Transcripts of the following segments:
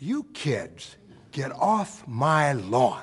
You kids, get off my lawn.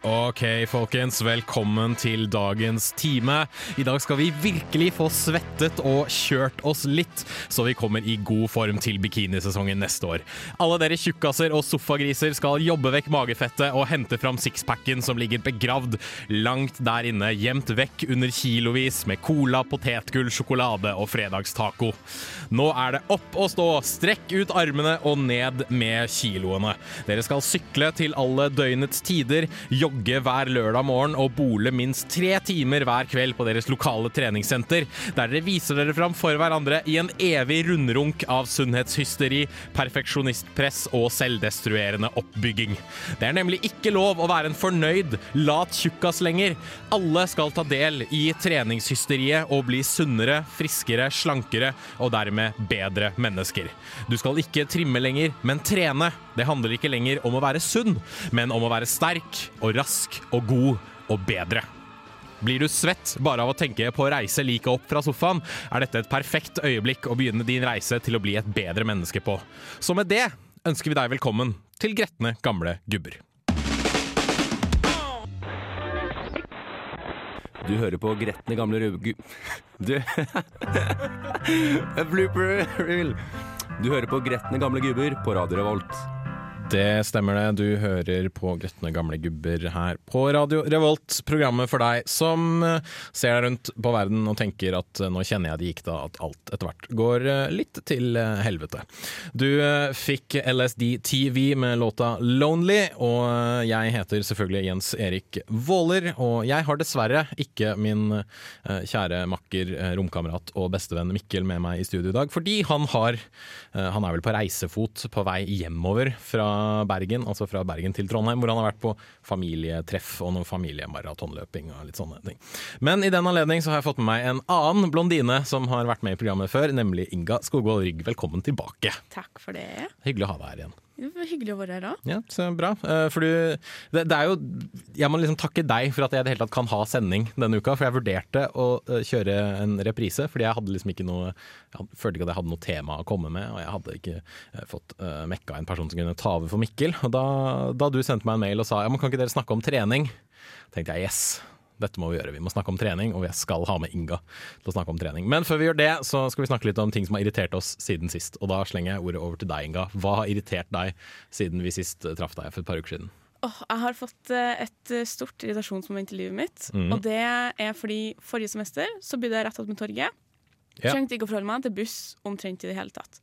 Ok, folkens. Velkommen til dagens time. I dag skal vi virkelig få svettet og kjørt oss litt, så vi kommer i god form til bikinisesongen neste år. Alle dere tjukkaser og sofagriser skal jobbe vekk magefettet og hente fram sixpacken som ligger begravd langt der inne, gjemt vekk under kilovis med cola, potetgull, sjokolade og fredagstaco. Nå er det opp og stå, strekk ut armene og ned med kiloene. Dere skal sykle til alle døgnets tider, jogge hver lørdag morgen og bole minst tre timer hver kveld på deres lokale treningssenter, der dere viser dere fram for hverandre i en evig rundrunk av sunnhetshysteri, perfeksjonistpress og selvdestruerende oppbygging. Det er nemlig ikke lov å være en fornøyd, lat tjukkas lenger. Alle skal ta del i treningshysteriet og bli sunnere, friskere, slankere og dermed bedre mennesker. Du skal ikke trimme lenger, men trene. Det handler ikke lenger om å være sunn, men om å være sterk og rask og god og bedre. Blir du svett bare av å tenke på å reise like opp fra sofaen, er dette et perfekt øyeblikk å begynne din reise til å bli et bedre menneske på. Så med det ønsker vi deg velkommen til gretne gamle gubber. Du hører på gretne gamle rugu... Du Blooper reel. Du hører på gretne gamle gubber på Radio Revolt. Det stemmer det. Du hører på Gretne gamle gubber her på Radio Revolt. Programmet for deg som eh, ser deg rundt på verden og tenker at eh, nå kjenner jeg det gikk da, at alt etter hvert går eh, litt til helvete. Du fikk LSD TV med låta 'Lonely', og jeg heter selvfølgelig Jens Erik Våler. Og jeg har dessverre ikke min kjære makker, romkamerat og bestevenn Mikkel med meg i studio i dag, fordi han har Han er vel på reisefot på vei hjemover fra Bergen, altså fra Bergen til Trondheim, hvor han har vært på familietreff og noe familiemaratonløping og litt sånne ting. Men i den anledning så har jeg fått med meg en annen blondine som har vært med i programmet før, nemlig Inga Skogvold Rygg. Velkommen tilbake. Takk for det. Hyggelig å ha deg her igjen. Det var hyggelig å være her òg. Ja, så bra. Eh, For du, det, det er jo Jeg må liksom takke deg for at jeg i det hele tatt kan ha sending denne uka. For jeg vurderte å eh, kjøre en reprise, fordi jeg hadde liksom ikke noe Jeg følte ikke at jeg hadde noe tema å komme med, og jeg hadde ikke eh, fått uh, mekka en person som kunne ta over for Mikkel. Og da, da du sendte meg en mail og sa ja, men kan ikke dere snakke om trening, tenkte jeg yes. Dette må vi gjøre. Vi må snakke om trening, og jeg skal ha med Inga til å snakke om trening. Men før vi gjør det, så skal vi snakke litt om ting som har irritert oss siden sist. Og da slenger jeg ordet over til deg, Inga. Hva har irritert deg siden vi sist eh, traff deg for et par uker siden? Oh, jeg har fått eh, et eh, stort irritasjonsmoment i livet mitt. Mm. Og det er fordi forrige semester så bodde jeg rett attmed torget. Yeah. Trengte ikke å forholde meg til buss omtrent i det hele tatt.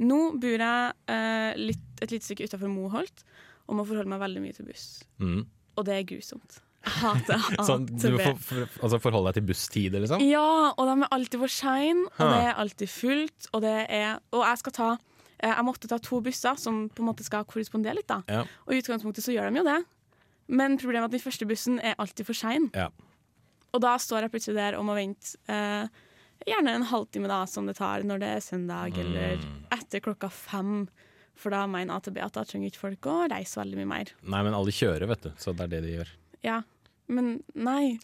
Nå bor jeg eh, litt, et lite stykke utafor Moholt og må forholde meg veldig mye til buss. Mm. Og det er grusomt. Jeg hater Sånn, du for, for, altså forholde deg til busstider, liksom? Ja, og de er alltid for seine, og det er alltid fullt. Og, det er, og jeg skal ta eh, Jeg måtte ta to busser som på en måte skal korrespondere litt. da Ja. Og i utgangspunktet så gjør de jo det. Men problemet er at den første bussen er alltid for sein. Ja. Og da står jeg plutselig der og må vente eh, gjerne en halvtime, da, som det tar når det er søndag, eller Mm. etter klokka fem. For da mener AtB at da trenger ikke folk å reise veldig mye mer. Nei, men alle kjører, vet du. Så det er det de gjør. Ja, men nei.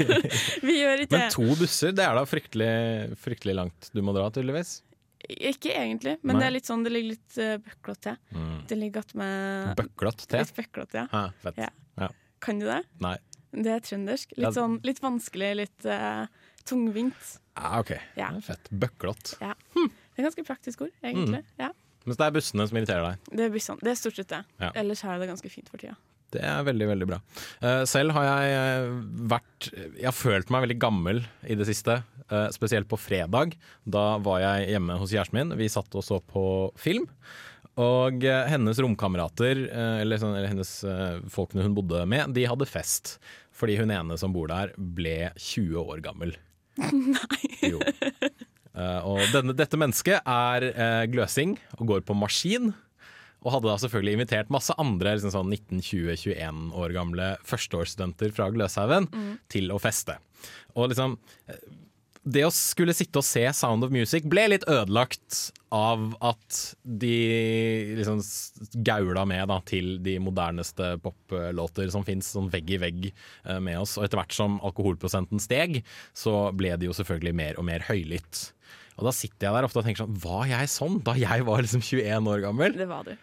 Vi gjør ikke Men to busser, det er da fryktelig, fryktelig langt du må dra, tydeligvis. Ikke egentlig, men Nei. det er litt sånn, det ligger litt uh, bøklete til. Mm. Det ligger attmed Bøklete til? Litt bøklete, ja. Ha, fett. Ja. Ja. Kan du det? Nei. Det er trøndersk. Litt sånn litt vanskelig, litt uh, tungvint. Ah, ok, Ja. Det er fett. Bøklott. Ja. Det er ganske praktisk ord, egentlig. Mm. Ja. Men det er bussene som irriterer deg. Det, er bussene. det er stort sett det. Ja. Ellers er det ganske fint for tida. Det er veldig, veldig bra. Eh, selv har jeg eh, vært Jeg har følt meg veldig gammel i det siste. eh, spesielt på fredag. Da var jeg hjemme hos kjæresten min. Vi satt og så på film. Og hennes romkamerater, eller, sånn, eller hennes folkene hun bodde med, de hadde fest. Fordi hun ene som bor der, ble 20 år gammel. Nei. Jo. Og denne, dette mennesket er gløsing og går på maskin. Og hadde da selvfølgelig invitert masse andre liksom sånn 19-20-21 år gamle førsteårsstudenter fra Gløshaugen til å feste. Og liksom eh, det å skulle sitte og se Sound of Music ble litt ødelagt av at de liksom gaula med da, til de moderneste poplåter som fins, sånn vegg i vegg eh, med oss. Og etter hvert som alkoholprosenten steg, så ble det jo selvfølgelig mer og mer høylytt. Og da sitter jeg der ofte og tenker sånn Var jeg sånn da jeg var liksom 21 år gammel? Det var du.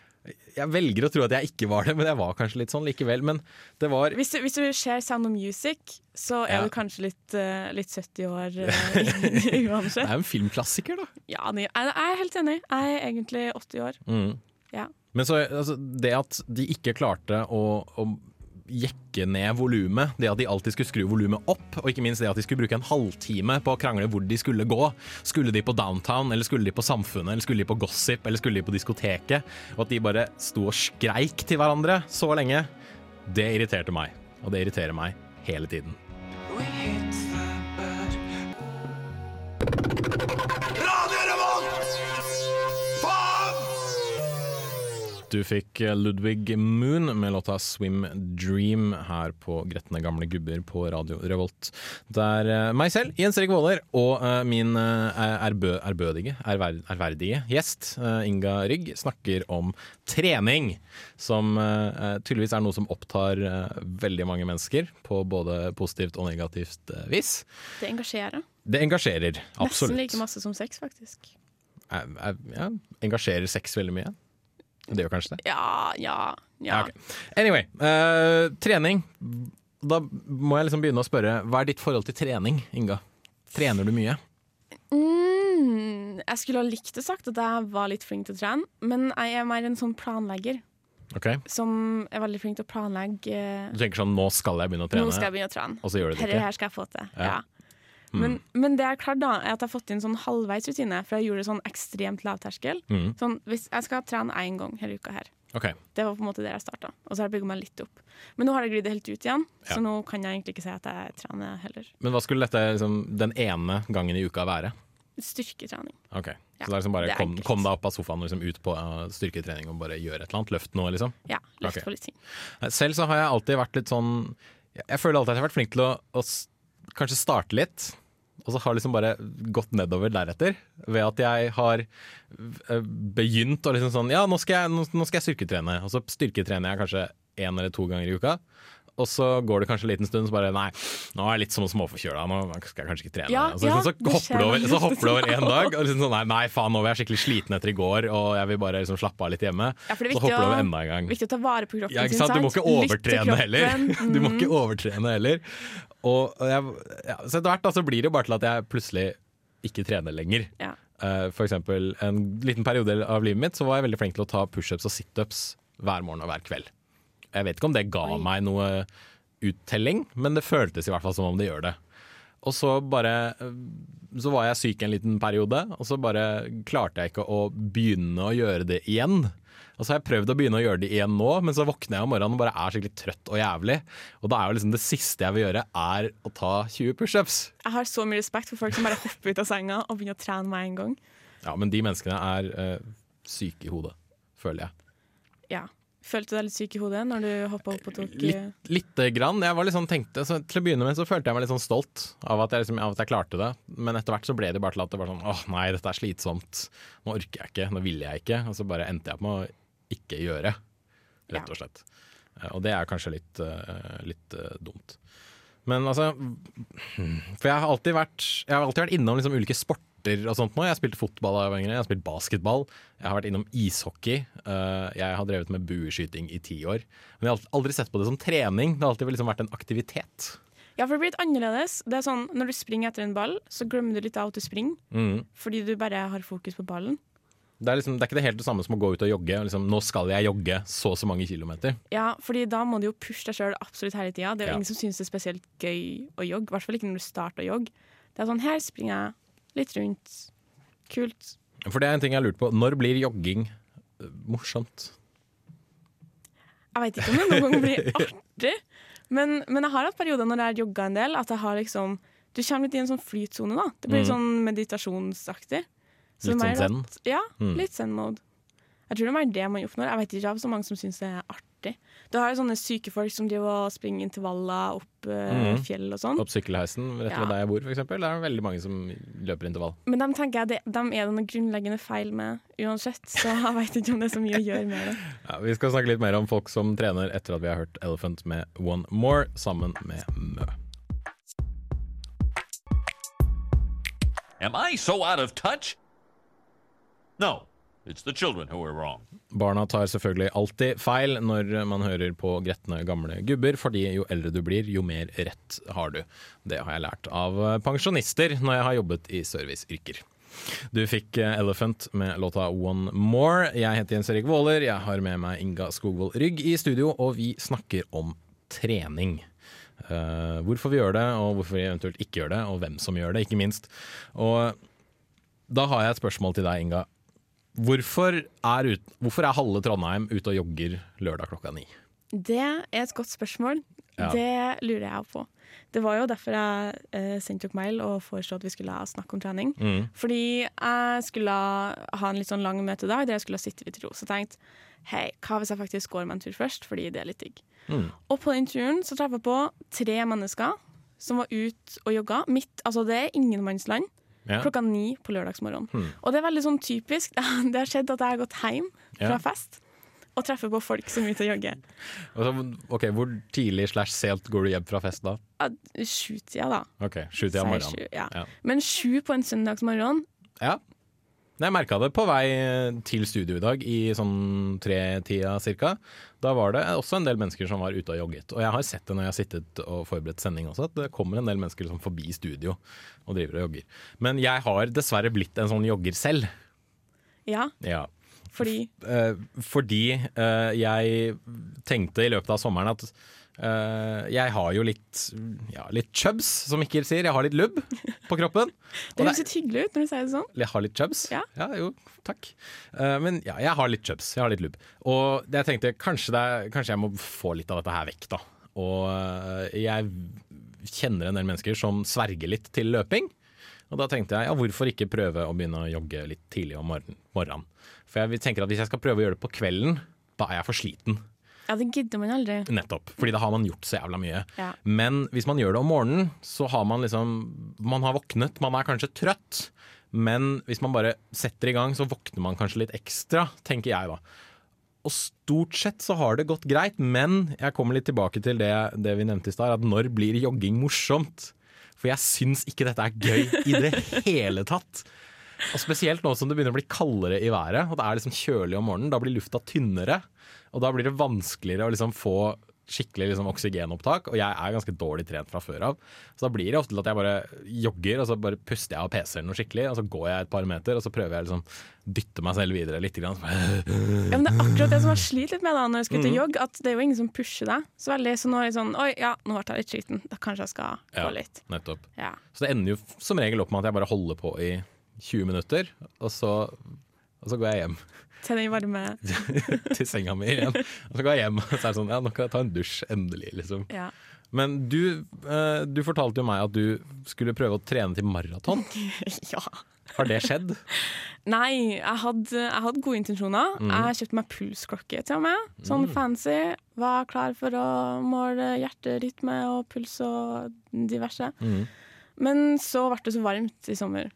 Jeg velger å tro at jeg ikke var det, men jeg var kanskje litt sånn likevel. Men det var Hvis du, hvis du ser Sound of Music, så er Ja. du kanskje litt, eh, litt 70 år uh, uansett. Det er en filmklassiker, da. Ja, jeg er helt enig. Jeg er egentlig 80 år. Mm. Ja. Men så, altså, det at de ikke klarte å, å jekke ned volumet, det at de alltid skulle skru volumet opp, og ikke minst det at de skulle bruke en halvtime på å krangle hvor de skulle gå. Skulle de på Downtown, eller skulle de på Samfunnet, eller skulle de på Gossip, eller skulle de på diskoteket? Og at de bare sto og skreik til hverandre så lenge, det irriterte meg. Og det irriterer meg hele tiden. Du fikk Ludwig Moon med låta 'Swim Dream' her på Gretne gamle gubber på Radio Revolt. Der eh, meg selv, Jens Erik Våler, og eh, min eh, ærbø, ærbødige, ærver, ærverdige gjest, eh, Inga Rygg, snakker om trening. Som eh, tydeligvis er noe som opptar eh, veldig mange mennesker, på både positivt og negativt eh, vis. Det engasjerer. Det engasjerer, absolutt. Nesten like masse som sex, faktisk. Jeg, jeg, jeg engasjerer sex veldig mye? Det gjør kanskje det? Ja, ja, ja. Okay. Anyway, uh, trening. Da må jeg liksom begynne å spørre, hva er ditt forhold til trening, Inga? Trener du mye? Mm, jeg skulle ha likt å sagt at jeg var litt flink til å trene, men jeg er mer en sånn planlegger Okay. som er veldig flink til å planlegge Du tenker sånn, nå skal jeg begynne å trene, Nå skal jeg begynne å trene. og så gjør du det Dette ikke? her skal jeg få til. Ja. Ja. Men, men det jeg har klart da, er at jeg har fått inn sånn halvveisrutine, for jeg gjorde det sånn ekstremt lavterskel. Mm. Sånn, hvis jeg skal trene én gang hele uka her. Okay. Det var på en måte der jeg starta. Og så har jeg bygga meg litt opp. Men nå har jeg glidd helt ut igjen, Ja. så nå kan jeg egentlig ikke si at jeg trener heller. Men hva skulle dette liksom, den ene gangen i uka være? Styrketrening. Ok, Ja, Så det er liksom bare er kom, kom deg opp av sofaen og liksom ut på uh, styrketrening og bare gjøre et eller annet? Løft noe, liksom? Ja, løft okay. på litt ting. Selv så har jeg alltid vært litt sånn jeg føler alltid at jeg har vært flink til å, å kanskje starte litt, og så har liksom bare gått nedover deretter. Ved at jeg har eh, begynt å liksom sånn Ja, nå skal jeg, nå, skal jeg styrketrene. Og så styrketrener jeg kanskje én eller to ganger i uka. Og så går det kanskje en liten stund, så bare nei, nå er jeg litt som småforkjøla, nå skal jeg kanskje ikke trene. Ja, så, ja, så, hopper over, så hopper det over sånn. en dag, og liksom sånn nei, nei faen, nå var jeg skikkelig sliten etter i går, og jeg vil bare liksom slappe av litt hjemme. Ja, så hopper det over enda en gang. Viktig å ta vare på kroppen Ja, sin. sant? Du må ikke overtrene heller. Du må ikke Mm. overtrene heller. Og og jeg, ja, så etter hvert da, så blir det bare til at jeg plutselig ikke trener lenger. Ja. Uh, for eksempel en liten periode av livet mitt så var jeg veldig flink til å ta pushups og situps hver morgen og hver kveld. Jeg vet ikke om det ga Oi. meg noe uttelling, men det føltes i hvert fall som om det gjør det. Og så bare eh, Så var jeg syk en liten periode, og så bare klarte jeg ikke å begynne å gjøre det igjen. Og så har jeg prøvd å begynne å gjøre det igjen nå, men så våkner jeg om morgenen og bare er skikkelig trøtt og jævlig. Og da er jo liksom det siste jeg vil gjøre, er å ta 20 pushups. Jeg har så mye respekt for folk som bare hopper ut av senga og begynner å trene med en gang. Ja, men de menneskene er øh, syke i hodet, føler jeg. Ja. Følte du deg litt syk i hodet når du hoppa opp og tok eh, Litt, lite grann. Jeg var litt sånn, tenkte, så Til å begynne med så følte jeg meg litt sånn stolt av at, jeg liksom, av at jeg klarte det. Men etter hvert så ble det bare til at det var sånn åh nei, dette er slitsomt. Nå orker jeg ikke, nå vil jeg ikke. Og så bare endte jeg på med å ikke gjøre, rett og slett. Ja. Og det er kanskje litt, eh, litt eh, dumt. Men altså For jeg har alltid vært, jeg har alltid vært innom liksom ulike sporter og sånt nå. Jeg har spilt fotball da jeg var yngre, jeg har spilt basketball. Jeg har vært innom ishockey. eh, Jeg har drevet med bueskyting i ti år. Men jeg har aldri sett på det som trening. Det har alltid liksom vært en aktivitet. Ja, for det blir litt annerledes. Det er sånn, Når du springer etter en ball, så glemmer du litt av at du springer, Mm. fordi du bare har fokus på ballen. Det, er liksom, det er ikke det helt det samme som å gå ut og jogge. Liksom, nå skal jeg jogge så og så mange kilometer. Ja, fordi da må du jo pushe deg sjøl absolutt hele tida. Det er jo Ja. ingen som syns det er spesielt gøy å jogge. I hvert fall ikke når du starter å jogge. Det er sånn, her springer jeg litt rundt. Kult. For det er en ting jeg har lurt på. Når blir jogging eh, morsomt? Jeg veit ikke om det noen gang blir artig, men, men jeg har hatt perioder når jeg har jogga en del, at jeg har liksom Du kommer litt i en sånn flytsone, da. Det blir Mm. sånn meditasjonsaktig. Så Litt sånn zen? Ja, Mm. litt zen-mode. Jeg tror det er mer det man oppnår. Jeg vet ikke av så mange som syns det er artig. Du har jo sånne syke folk som driver og springer intervaller opp Mhm. fjell og sånn. Opp sykkelheisen rett Ja. ved der jeg bor, eksempel. Det er veldig mange som løper intervall. Men dem tenker jeg det, dem er det noe grunnleggende feil med uansett, så jeg vet ikke om det er så mye å gjøre med det. Ja, vi skal snakke litt mer om folk som trener etter at vi har hørt Elephant med One More sammen med Mø. Am I so out of touch? No, Barna tar selvfølgelig alltid feil når man hører på gretne gamle gubber, fordi jo eldre du blir, jo mer rett har du. Det har jeg lært av pensjonister når jeg har jobbet i serviceyrker. Du fikk eh, Elephant med låta One More. Jeg heter Jens Erik Våler, jeg har med meg Inga Skogvold Rygg i studio, og vi snakker om trening. Uh, hvorfor vi gjør det, og hvorfor vi eventuelt ikke gjør det, og hvem som gjør det, ikke minst. Og da har jeg et spørsmål til deg, Inga. Hvorfor er, ut, hvorfor er halve Trondheim ute og jogger lørdag klokka ni? Det er et godt spørsmål. Ja. Det lurer jeg på. Det var jo derfor jeg eh, sendte dere mail og foreslo at vi skulle snakke om trening. Mm. Fordi jeg skulle ha en litt sånn lang møtedag der jeg skulle sitte litt i ro. Så jeg tenkte hei, hva hvis jeg faktisk går meg en tur først, fordi det er litt digg. Mm. Og på den turen så traff jeg på tre mennesker som var ute og jogga. Midt, altså det er ingenmannsland. Ja. Klokka ni på lørdagsmorgen. Hmm. Og det er veldig sånn typisk. Det har skjedd at jeg har gått hjem fra Ja. fest og treffer på folk som er ute og jogger. Ok, Hvor tidlig slash sent går du hjem fra fest da? Ja, Sjutida, da. Ok, Sju-tida morgenen. sju, ja. Ja. Men sju på en søndagsmorgen Ja. Jeg merka det på vei til studio i dag, i sånn tre-tida cirka. Da var det også en del mennesker som var ute og jogget. Og jeg har sett det når jeg har sittet og forberedt sending også, at det kommer en del mennesker som forbi studio og driver og jogger. Men jeg har dessverre blitt en sånn jogger selv. Ja, Ja. fordi Eh, fordi eh, jeg tenkte i løpet av sommeren at eh, jeg har jo litt, ja, litt chubs, som Mikkel sier. Jeg har litt lubb på kroppen. Det høres litt hyggelig ut når du sier det sånn. jeg har litt chubs? Ja. jo, takk. Uh, men ja, jeg har litt chubs. Jeg har litt lubb. Og jeg tenkte kanskje, er, kanskje jeg må få litt av dette her vekk, da. Og uh, jeg kjenner en del mennesker som sverger litt til løping. Og da tenkte jeg ja, hvorfor ikke prøve å begynne å jogge litt tidlig om morgenen. For jeg tenker at hvis jeg skal prøve å gjøre det på kvelden, da er jeg for sliten. Ja, det gidder man aldri. Nettopp. Fordi da har man gjort så jævla mye. Ja. Men hvis man gjør det om morgenen, så har man liksom Man har våknet, man er kanskje trøtt. Men hvis man bare setter i gang, så våkner man kanskje litt ekstra, tenker jeg da. Og stort sett så har det gått greit, men jeg kommer litt tilbake til det, det vi nevnte i stad, at når blir jogging morsomt? For jeg syns ikke dette er gøy i det hele tatt. Og Spesielt nå som det begynner å bli kaldere i været, og det er liksom kjølig om morgenen. Da blir lufta tynnere, og da blir det vanskeligere å liksom få skikkelig liksom oksygenopptak. Og jeg er ganske dårlig trent fra før av, så da blir det ofte til at jeg bare jogger, og så bare puster jeg av PC-en noe skikkelig, og så går jeg et par meter, og så prøver jeg liksom dytte meg selv videre litt. Grann. Ja, men det er akkurat det som jeg sliter litt med da når jeg skal ut og jogge, at det er jo ingen som pusher deg så veldig. Så nå er jeg sånn Oi, ja, nå ble jeg litt sliten. Da kanskje jeg skal gå Ja. litt. Nettopp. Ja. Så det ender jo som regel opp med at jeg bare holder på i 20 minutter, og så, og så går jeg hjem Til den varme til senga mi igjen. Og så går jeg hjem, og så er det sånn Ja, nå kan jeg ta en dusj, endelig, liksom. Ja. Men du, eh, du fortalte jo meg at du skulle prøve å trene til maraton. ja. Har det skjedd? Nei, jeg hadde, jeg hadde gode intensjoner. Mm. Jeg kjøpte meg pulsklokke til og med. Sånn fancy. Var klar for å måle hjerterytme og puls og diverse. Mm. Men så ble det så varmt i sommer.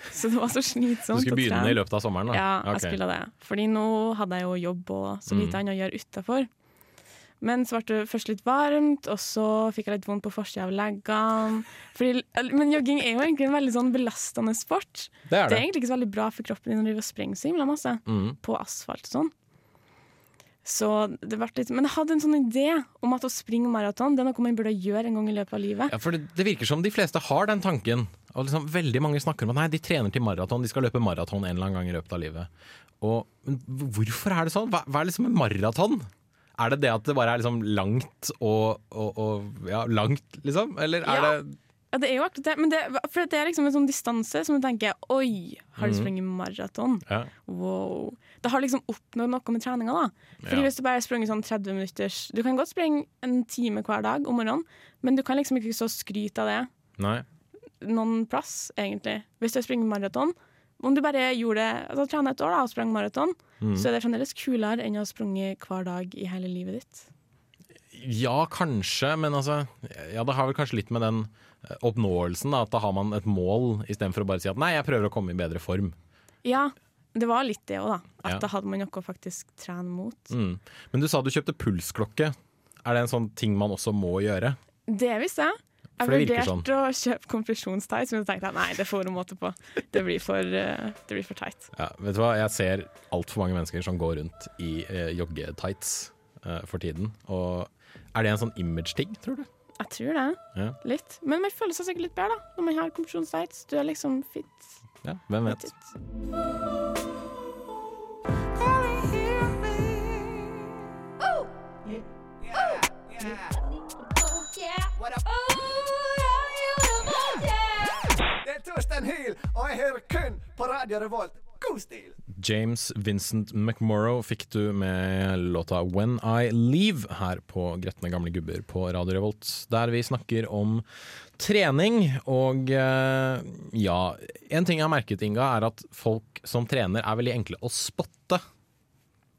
Så det var så Du slitsomt skulle å begynne i løpet av sommeren? da? Ja, okay. jeg skulle det. Fordi nå hadde jeg jo jobb og så lite Mm. annet å gjøre utafor. Men så ble det først litt varmt, og så fikk jeg litt vondt på forsida av leggene. Fordi, men jogging er jo egentlig en veldig sånn belastende sport. Det er Det er egentlig ikke så veldig bra for kroppen din når du driver og sprenger så himla masse mm. på asfalt og sånn. Så det ble litt Men jeg hadde en sånn idé om at å springe maraton Det er noe man burde gjøre en gang i løpet av livet. Ja, for det, det virker som de fleste har den tanken. Og liksom, veldig mange snakker om at nei, de trener til maraton, de skal løpe maraton en eller annen gang i løpet av livet. Og men hvorfor er det sånn? Hva, hva er liksom en maraton? Er det det at det bare er liksom langt og, og, og ja, langt, liksom? Eller er Ja. det Ja, det er jo akkurat det. Men det, det er liksom en sånn distanse som du tenker Oi, har du Mhm. sprunget maraton? ja. Wow. Det har liksom oppnådd noe med treninga, da. Fordi Ja. hvis du bare springer sånn 30 minutters Du kan godt springe en time hver dag om morgenen, men du kan liksom ikke så skryte av det Nei. Noen plass, egentlig. Hvis du springer maraton, Om du bare gjorde det, altså trena et år da, og sprang maraton, Mm. så er det fremdeles kulere enn å ha sprunget hver dag i hele livet ditt. Ja, kanskje, men altså Ja, det har vel kanskje litt med den eh, oppnåelsen, da, at da har man et mål istedenfor å bare si at nei, jeg prøver å komme i bedre form. Ja, det var litt det òg, da. At Ja. da hadde man noe å faktisk trene mot. Mm. Men du sa du kjøpte pulsklokke. Er det en sånn ting man også må gjøre? Det visste jeg. Jeg For det virker vurderte å kjøpe konfesjonstights, men så tenkte jeg nei, det får du måte på. Det blir for, eh, det blir for tight. Ja, vet du hva, jeg ser altfor mange mennesker som går rundt i eh, joggetights eh, for tiden. Og er det en sånn image-ting, tror du? Jeg tror det. Ja. Litt. Men man føler seg sikkert litt bedre da, når man har konfesjonstights. Du er liksom fit. Ja, hvem vet. fit. Det er Torstein Hill, og jeg hører kun på Radio Revolt. God stil! James Vincent McMorrow fikk du med låta 'When I Leave' her på Gretne gamle gubber på Radio Revolt, der vi snakker om trening. Og eh, ja, en ting jeg har merket, Inga, er at folk som trener er veldig enkle å spotte.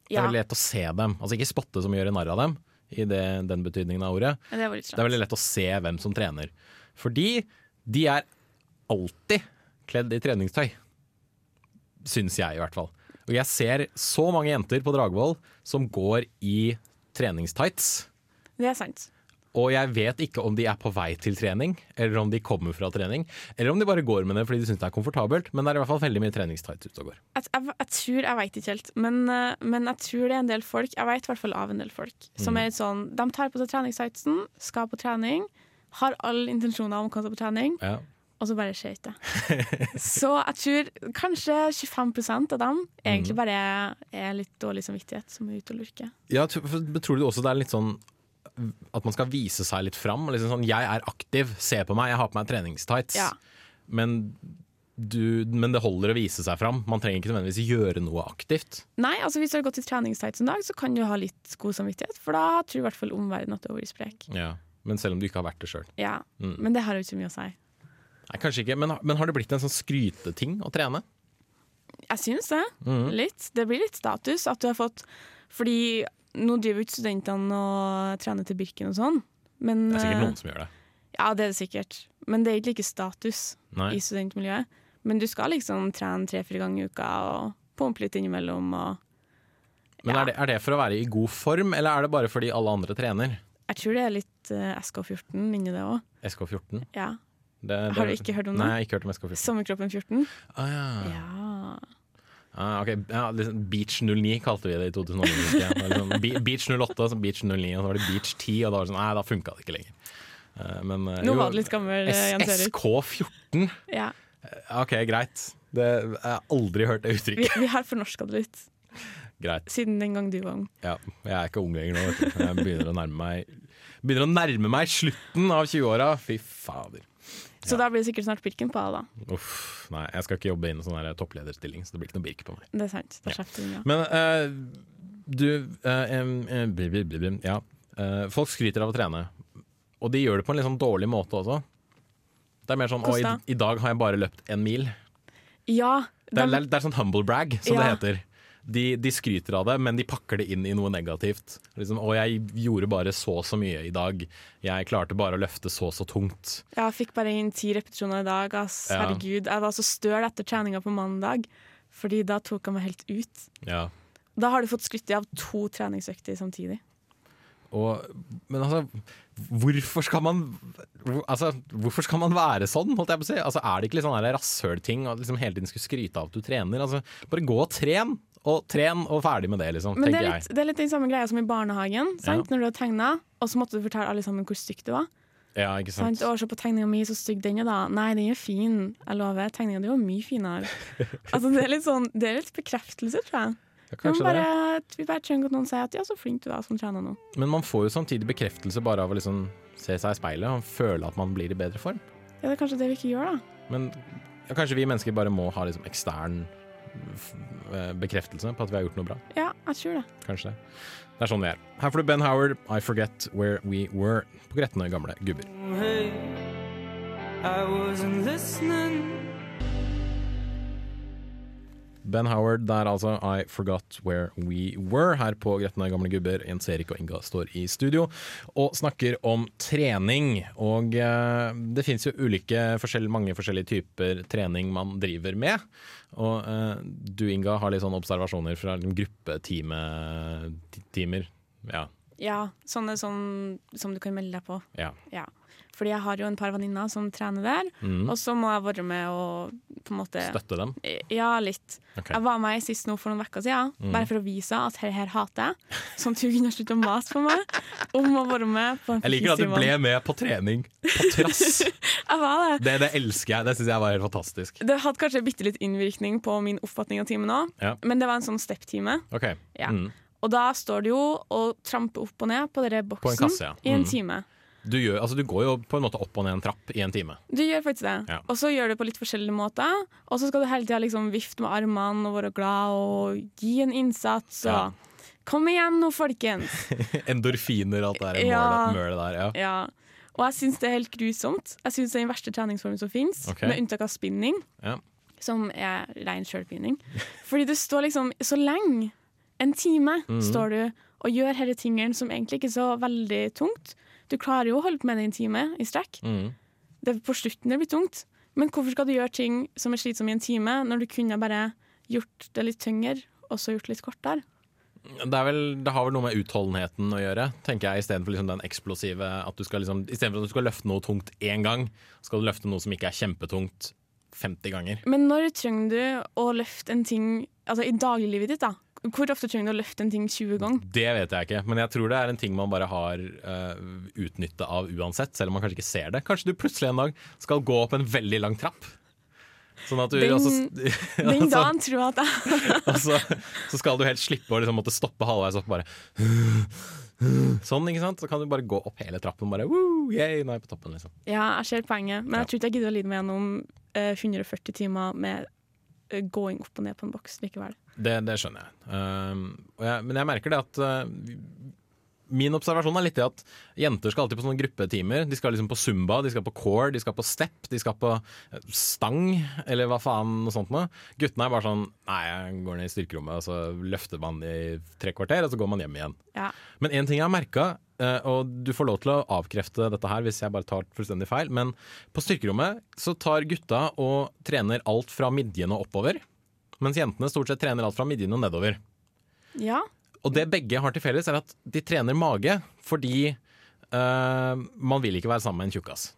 Det er veldig lett å se dem. Altså ikke spotte som gjør narr av dem, i det, den betydningen av ordet. det er, Det er veldig lett å se hvem som trener. Fordi de er alltid kledd i treningstøy. Syns jeg, i hvert fall. Og jeg ser så mange jenter på Dragvoll som går i treningstights. Det er sant. Og jeg vet ikke om de er på vei til trening, eller om de kommer fra trening. Eller om de bare går med det fordi de syns det er komfortabelt. Men det er i hvert fall veldig mye treningstights ute og går. Jeg, jeg, jeg tror, jeg vet ikke helt, men, eh, men jeg tror det er en del folk Jeg vet i hvert fall av en del folk som er litt sånn De tar på seg treningstightsen, skal på trening, har alle intensjoner om å komme seg på trening, Ja. Og så bare skøyt jeg. Så jeg tror kanskje 25% av dem egentlig bare er litt dårlig samvittighet som er ute og lurker. Ja, tror du også det er litt sånn at man skal vise seg litt fram? Liksom sånn, 'Jeg er aktiv, se på meg, jeg har på meg treningstights'. Ja. Men, du, men det holder å vise seg fram. Man trenger ikke nødvendigvis gjøre noe aktivt. Nei, altså hvis du har gått i treningstights en dag, så kan du ha litt god samvittighet, for da tror i hvert fall omverdenen at du har vært sprek. Ja. Men selv om du ikke har vært det sjøl. Ja, Mm. Men det har jo ikke mye å si. Nei, kanskje ikke, men, men har det blitt en sånn skryteting å trene? Jeg syns det. Mm. Litt. Det blir litt status at du har fått Fordi nå driver jo ikke studentene og trener til Birken og sånn. Men, Det er sikkert eh, noen som gjør det. Ja, det er det sikkert. Men det er ikke like status Nei. i studentmiljøet. Men du skal liksom trene tre-fire ganger i uka og pumpe litt innimellom. Og Men er, det, er det for å være i god form, eller er det bare fordi alle andre trener? jeg tror det er litt uh, SK14 inni det òg. SK14? Ja. Det, det, Har du ikke hørt om det? Nei, jeg har ikke hørt om SK14. Sommerkroppen 14. Ah, ja. Ja. Ah, ok. ja, liksom Beach 09 kalte vi det i 2009. husker jeg. Det var liksom Beach 08, så Beach 09, og så var det Beach 10, og da var det sånn Nei, da funka det ikke lenger. Eh, men, eh, Nå jo, var det litt gammel, eh, Jens Erik. SK14? Ja. Ok, greit. Det, jeg har aldri hørt det uttrykket. vi har fornorska det litt Greit. siden den gang du var ung. Ja, jeg er ikke ung lenger nå. Jeg begynner å nærme meg å nærme meg slutten av 20-åra. Fy fader. Så da blir det sikkert snart Birken på deg, da. Uff, nei, jeg skal ikke jobbe inn i sånn topplederstilling, så det blir ikke noe Birk på meg. Det er sant. Da Ja. slipper ja. Men uh, du uh, um, eh, bli, bli, bli, bli, Ja. Uh, folk skryter av å trene, og de gjør det på en litt sånn dårlig måte også. Det er mer sånn 'Å, i, i dag har jeg bare løpt en mil'. Ja, Det er, det er, det er sånn humble brag, som Ja. det heter. De, de skryter av det, men de pakker det inn i noe negativt. Liksom, 'Å, jeg gjorde bare så så mye i dag'. 'Jeg klarte bare å løfte så så tungt'. jeg fikk bare inn ti repetisjoner i dag. Ass. Ja. Herregud, jeg var så støl etter treninga på mandag, Fordi da tok jeg meg helt ut. Ja. Da har du fått skrytt av to treningsøkter samtidig. Og, men altså, hvorfor skal man Altså, hvorfor skal man være sånn, holdt jeg på å si? Altså, er det ikke litt sånn rasshølting å liksom hele tiden skulle skryte av at du trener? Altså, bare gå og tren, og tren, og ferdig med det, liksom, Men det er, litt, det er litt den samme greia som i barnehagen. Sant? Når du har tegna, og så måtte du fortelle alle sammen hvor stygg du var. Ja, ikke sant? Og se på tegninga mi, så stygg den er, da. Nei, den er fin. Jeg lover. Tegninga di var mye finere. altså, det er litt sånn Det er litt bekreftelse, tror jeg. Ja, Vi, bare, vi bare trenger at noen sier at 'ja, så flink du er som trener nå'. Men man får jo samtidig bekreftelse bare av å liksom se seg i speilet og føle at man blir i bedre form. Ja, det er kanskje det vi ikke gjør, da. Men ja, kanskje vi mennesker bare må ha liksom ekstern bekreftelse på at vi har gjort noe bra. Ja, jeg tror det. Kanskje det. Det er sånn vi er. Her får du Ben Howard, 'I Forget Where We Were', på gretne gamle gubber. I wasn't listening. Ben Howard der altså, I Forgot Where We Were, her på Gretne gamle gubber. Jens Erik og Inga står i studio og snakker om trening. Og eh, det fins jo ulike, forskjell- mange forskjellige typer trening man driver med. Og eh, du Inga har litt sånne observasjoner fra liksom, gruppetimer. Ja, Ja, sånne som, som du kan melde deg på. ja. Ja. Fordi jeg har jo en par venninner som trener der, og så må jeg være med og på en måte Støtte dem. Ja, litt. Okay. Jeg var med sist nå for noen uker siden, bare for å vise at her, her hater jeg. Sånn at hun kunne slutte å mase på meg om å være med på en Jeg liker at du ble med på trening på trass. Jeg var det. Det, det elsker jeg. Det syns jeg var helt fantastisk. Det hadde kanskje bitte litt innvirkning på min oppfatning av timen òg, Ja. men det var en sånn step-time. Ok. Ja. Mm. Og da står du jo og tramper opp og ned på denne boksen kasse, ja. i en Mm. time. Du, gjør, altså, du går jo på en måte opp og ned en trapp i en time. Du gjør faktisk det. Ja. Og så gjør du det på litt forskjellige måter. Og så skal du hele tida liksom vifte med armene og være glad og gi en innsats. Og Ja. Kom igjen nå, folkens! Endorfiner og alt det der Ja. mølet der. Ja. Ja. Og jeg syns det er helt grusomt. Jeg syns det er den verste treningsformen som fins, okay. med unntak av spinning, som er rein sjølpining. Fordi du står liksom så lenge, en time, Mhm. står du og gjør disse tingene som egentlig ikke er så veldig tungt. Du klarer jo å holde på med det en time i strekk. Mm. Det er på slutten det blir tungt. Men hvorfor skal du gjøre ting som er slitsomme i en time, når du kunne bare gjort det litt tyngre, og så gjort det litt kortere? Det, vel, det har vel noe med utholdenheten å gjøre, tenker jeg, istedenfor liksom den eksplosive at du skal liksom, Istedenfor at du skal løfte noe tungt én gang, skal du løfte noe som ikke er kjempetungt 50 ganger. Men når trenger du å løfte en ting altså i dagliglivet ditt? da? Hvor ofte trenger du å løfte en ting 20 ganger? Det vet jeg ikke, men jeg tror det er en ting man bare har uh, utnytte av uansett, selv om man kanskje ikke ser det. Kanskje du plutselig en dag skal gå opp en veldig lang trapp. Sånn at du Den- altså, Den dagen tror jeg at jeg altså, så, så skal du helt slippe å liksom måtte stoppe halvveis opp bare Sånn, ikke sant? Så kan du bare gå opp hele trappen og bare Woo, yay, nå er jeg på toppen, liksom. Ja, jeg ser poenget, men jeg tror ikke jeg gidder å lide meg gjennom uh, 140 timer med eh, gåing opp og ned på en boks likevel. Det, det skjønner jeg. Um, jeg. Men jeg merker det at uh, Min observasjon er litt det at jenter skal alltid på sånne gruppetimer. De skal liksom på zumba, de skal på core, de skal på step, de skal på eh, stang, eller hva faen noe sånt noe. Guttene er bare sånn Nei, jeg går ned i styrkerommet, og så løfter man i tre kvarter, og så går man hjem igjen. Ja. Men en ting jeg har merka, og du får lov til å avkrefte dette her hvis jeg bare tar fullstendig feil, men på styrkerommet så tar gutta og trener alt fra midjen og oppover, mens jentene stort sett trener alt fra midjen og nedover. ja. Og det begge har til felles, er at de trener mage fordi uh, man vil ikke være sammen med en tjukkas.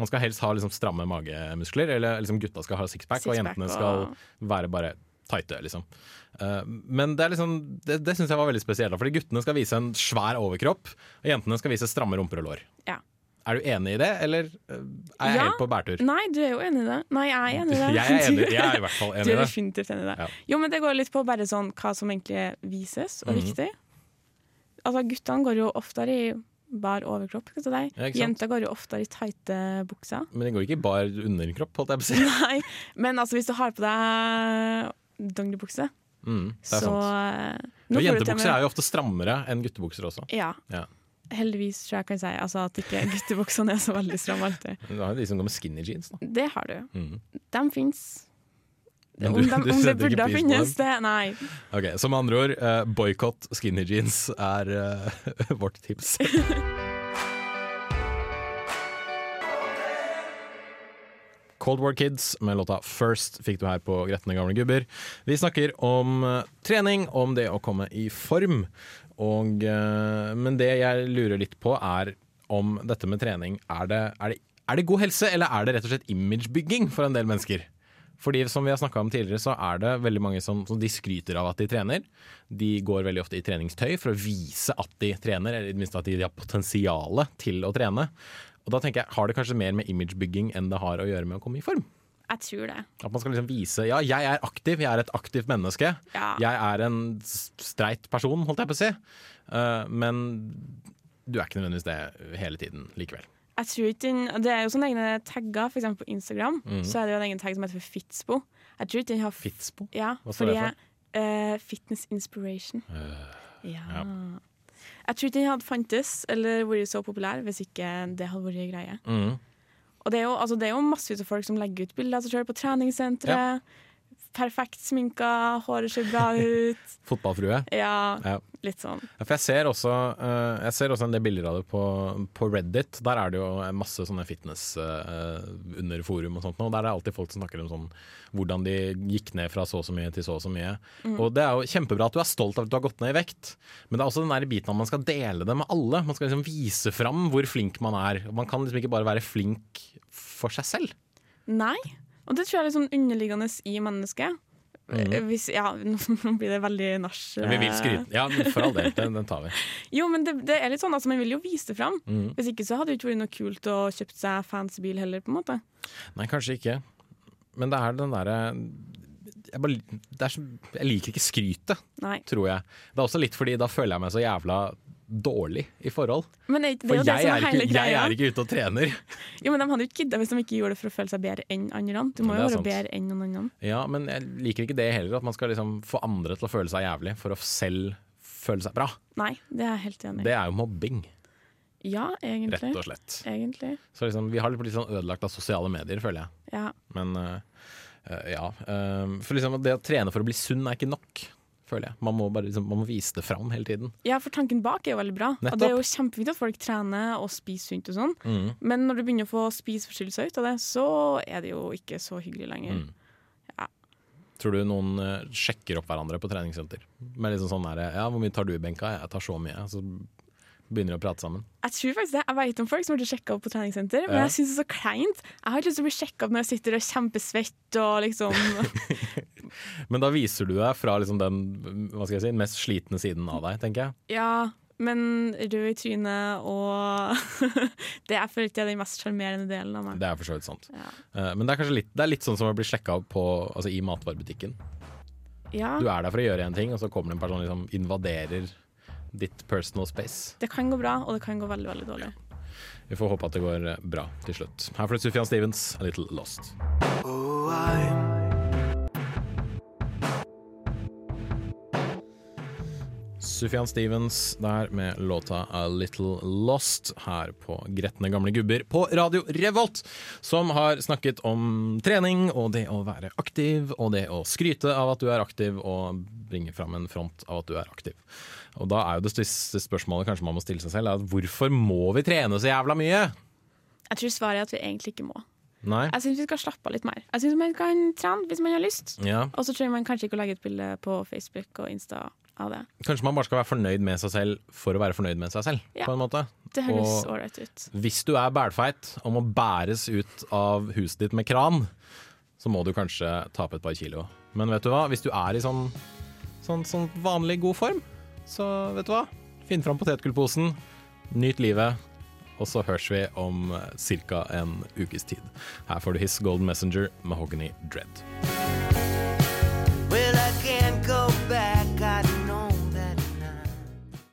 Man skal helst ha liksom stramme magemuskler, eller liksom gutta skal ha sixpack, og jentene og- skal være bare tighte, liksom. Uh, men det er liksom Det, det syns jeg var veldig spesielt, fordi guttene skal vise en svær overkropp, og jentene skal vise stramme rumper og lår. Ja. Er du enig i det, eller eh, er jeg Ja. helt på bærtur? Nei, du er jo enig i det. Nei, jeg er enig i det. Jeg er enig, jeg er i hvert fall enig i det. Du er definitivt enig i det. Ja. Jo, men det går litt på bare sånn hva som egentlig vises, og Mhm. viktig. Altså, guttene går jo oftere i bar overkropp, skal jeg. Ja? Jenter går jo oftere i tighte bukser. Men det går ikke i bar underkropp, holdt jeg på å si. Nei, men altså, hvis du har på deg dongeribukse, Mm, så sant. eh, jentebukser er jo ofte strammere enn guttebukser også. Ja. Ja. Heldigvis, tror jeg kan si. Altså at ikke guttebuksene er så veldig stramme alltid. Du har de noe med skinny jeans, da. Det har du. Mm. De fins. Om, de, om det burde funnes, det Nei. Ok, Så med andre ord, uh, boikott skinny jeans er uh, vårt tips. Cold War Kids med låta First fikk du her på Gretne gamle gubber. Vi snakker om eh, trening, om det å komme i form. Og, eh, men det jeg lurer litt på, er om dette med trening er det, er, det, er det god helse, eller er det rett og slett imagebygging for en del mennesker? Fordi som vi har snakka om tidligere, så er det veldig mange som, som de skryter av at de trener. De går veldig ofte i treningstøy for å vise at de trener, eller i det minste at de har potensialet til å trene. Og da tenker jeg, Har det kanskje mer med imagebygging enn det har å gjøre med å komme i form? Jeg tror det. At man skal liksom vise ja, jeg er aktiv, jeg er et aktivt menneske. Ja. Jeg er en streit person, holdt jeg på å si. Uh, men du er ikke nødvendigvis det hele tiden likevel. Jeg tror ikke den, Det er jo sånne egne tagger, eksempel på Instagram. Mhm. Så er det jo en egen tagg som heter Fitspo. Jeg tror ikke den har Fitspo? Ja, Hva står fordi det for? eh, fitness inspiration. ja. ja. Jeg tror ikke den hadde fantes eller vært så populær hvis ikke det hadde vært greie. Mm. Og det er jo, altså, det er jo massevis av folk som legger ut bilder av seg sjøl på treningssentre. Perfekt sminka, håret ser bra ut. Fotballfrue. Ja, Ja. litt sånn. Ja, jeg ser, også, eh, jeg ser også en del bilder av det på, på Reddit. Der er det jo masse sånne fitness uh, under forum og sånt. Og Der er det alltid folk som snakker om sånn, hvordan de gikk ned fra så og så mye til så og så mye. Og det er jo kjempebra at du er stolt av at du har gått ned i vekt, men det er også den der biten at man skal dele det med alle. Man skal liksom vise fram hvor flink man er. Man kan liksom ikke bare være flink for seg selv. Nei. Og det tror jeg er litt sånn underliggende i mennesket. Hvis, ja, nå blir det veldig nach. Vi vil skryte. Ja, for all del. Den, den tar vi. Jo, men det, det er litt sånn, altså man vil jo vise det fram. Mm. Hvis ikke så hadde det ikke vært noe kult å kjøpt seg fancy bil heller, på en måte. Nei, kanskje ikke. Men det er den derre jeg, bare, så, jeg liker ikke skrytet, tror jeg. Det er også litt fordi da føler jeg meg så jævla dårlig i forhold. Men det, det For jeg er, er ikke, jeg er ikke ute og trener. Jo, men De hadde jo ikke gidda hvis de ikke gjorde det for å føle seg bedre enn andre. Du må jo være sant. bedre enn noen andre. Ja, Men jeg liker ikke det heller, at man skal liksom få andre til å føle seg jævlig for å selv føle seg bra. Nei, det er jeg helt enig. Det er jo mobbing, Ja, egentlig. rett og slett. Egentlig. Så liksom, vi har blitt litt sånn ødelagt av sosiale medier, føler jeg. Ja. Men øh, ja. Uh, for liksom det å trene for å bli sunn er ikke nok, føler jeg. Man må bare liksom, man må vise det fram hele tiden. ja, for tanken bak er jo veldig bra. Nettopp. Og det er jo kjempefint at folk trener og spiser sunt og sånn, Mm. men når du begynner å få spiseforstyrrelser ut av det, så er det jo ikke så hyggelig lenger. Mm. Tror du noen øh, sjekker opp hverandre på treningssenter? Med liksom sånn derre ja, hvor mye tar du i benka? Jeg tar så mye. Så begynner å prate sammen. Jeg tror faktisk det. Jeg vet om folk som har blitt sjekka opp på treningssenter, men Ja. jeg syns det er så kleint. Jeg har ikke lyst til å bli sjekka opp når jeg sitter og er kjempesvett og liksom Men da viser du deg fra liksom den si, mest slitne siden av deg, tenker jeg. Ja, men rød i trynet og Det jeg føler ikke er den mest sjarmerende delen av meg. Det er for så vidt sant. Ja. Eh, Men det er kanskje litt, det er litt sånn som å bli sjekka opp på, altså i matvarebutikken. Ja, Du er der for å gjøre en ting, og så kommer det en person og liksom invaderer ditt personal space. det kan gå bra, og det kan gå veldig, veldig dårlig. Vi får håpe at det går eh, bra til slutt. Her flytter Sufjan Stevens, A Little Lost. Sufjan Stevens der med låta A Little Lost her på Gretne gamle gubber på Radio Revolt, som har snakket om trening og det å være aktiv og det å skryte av at du er aktiv og bringe fram en front av at du er aktiv. Og da er jo det største spørsmålet kanskje man må stille seg selv, er at hvorfor må vi trene så jævla mye? Jeg tror svaret er at vi egentlig ikke må. Nei? Jeg syns vi skal slappe av litt mer. Jeg synes man kan trene hvis man har lyst. Ja. Og så trenger man kanskje ikke å legge et bilde på Facebook og Insta av det. Kanskje man bare skal være fornøyd med seg selv for å være fornøyd med seg selv, Ja. på en måte. Det høres ålreit ut. Hvis du er bælfeit og må bæres ut av huset ditt med kran, så må du kanskje tape et par kilo. Men vet du hva, hvis du er i sånn, sånn, sånn vanlig god form, så vet du hva, finn fram potetgullposen, nyt livet, og så høres vi om ca. en ukes tid. Her får du His Golden Messenger, Mahogany Dread.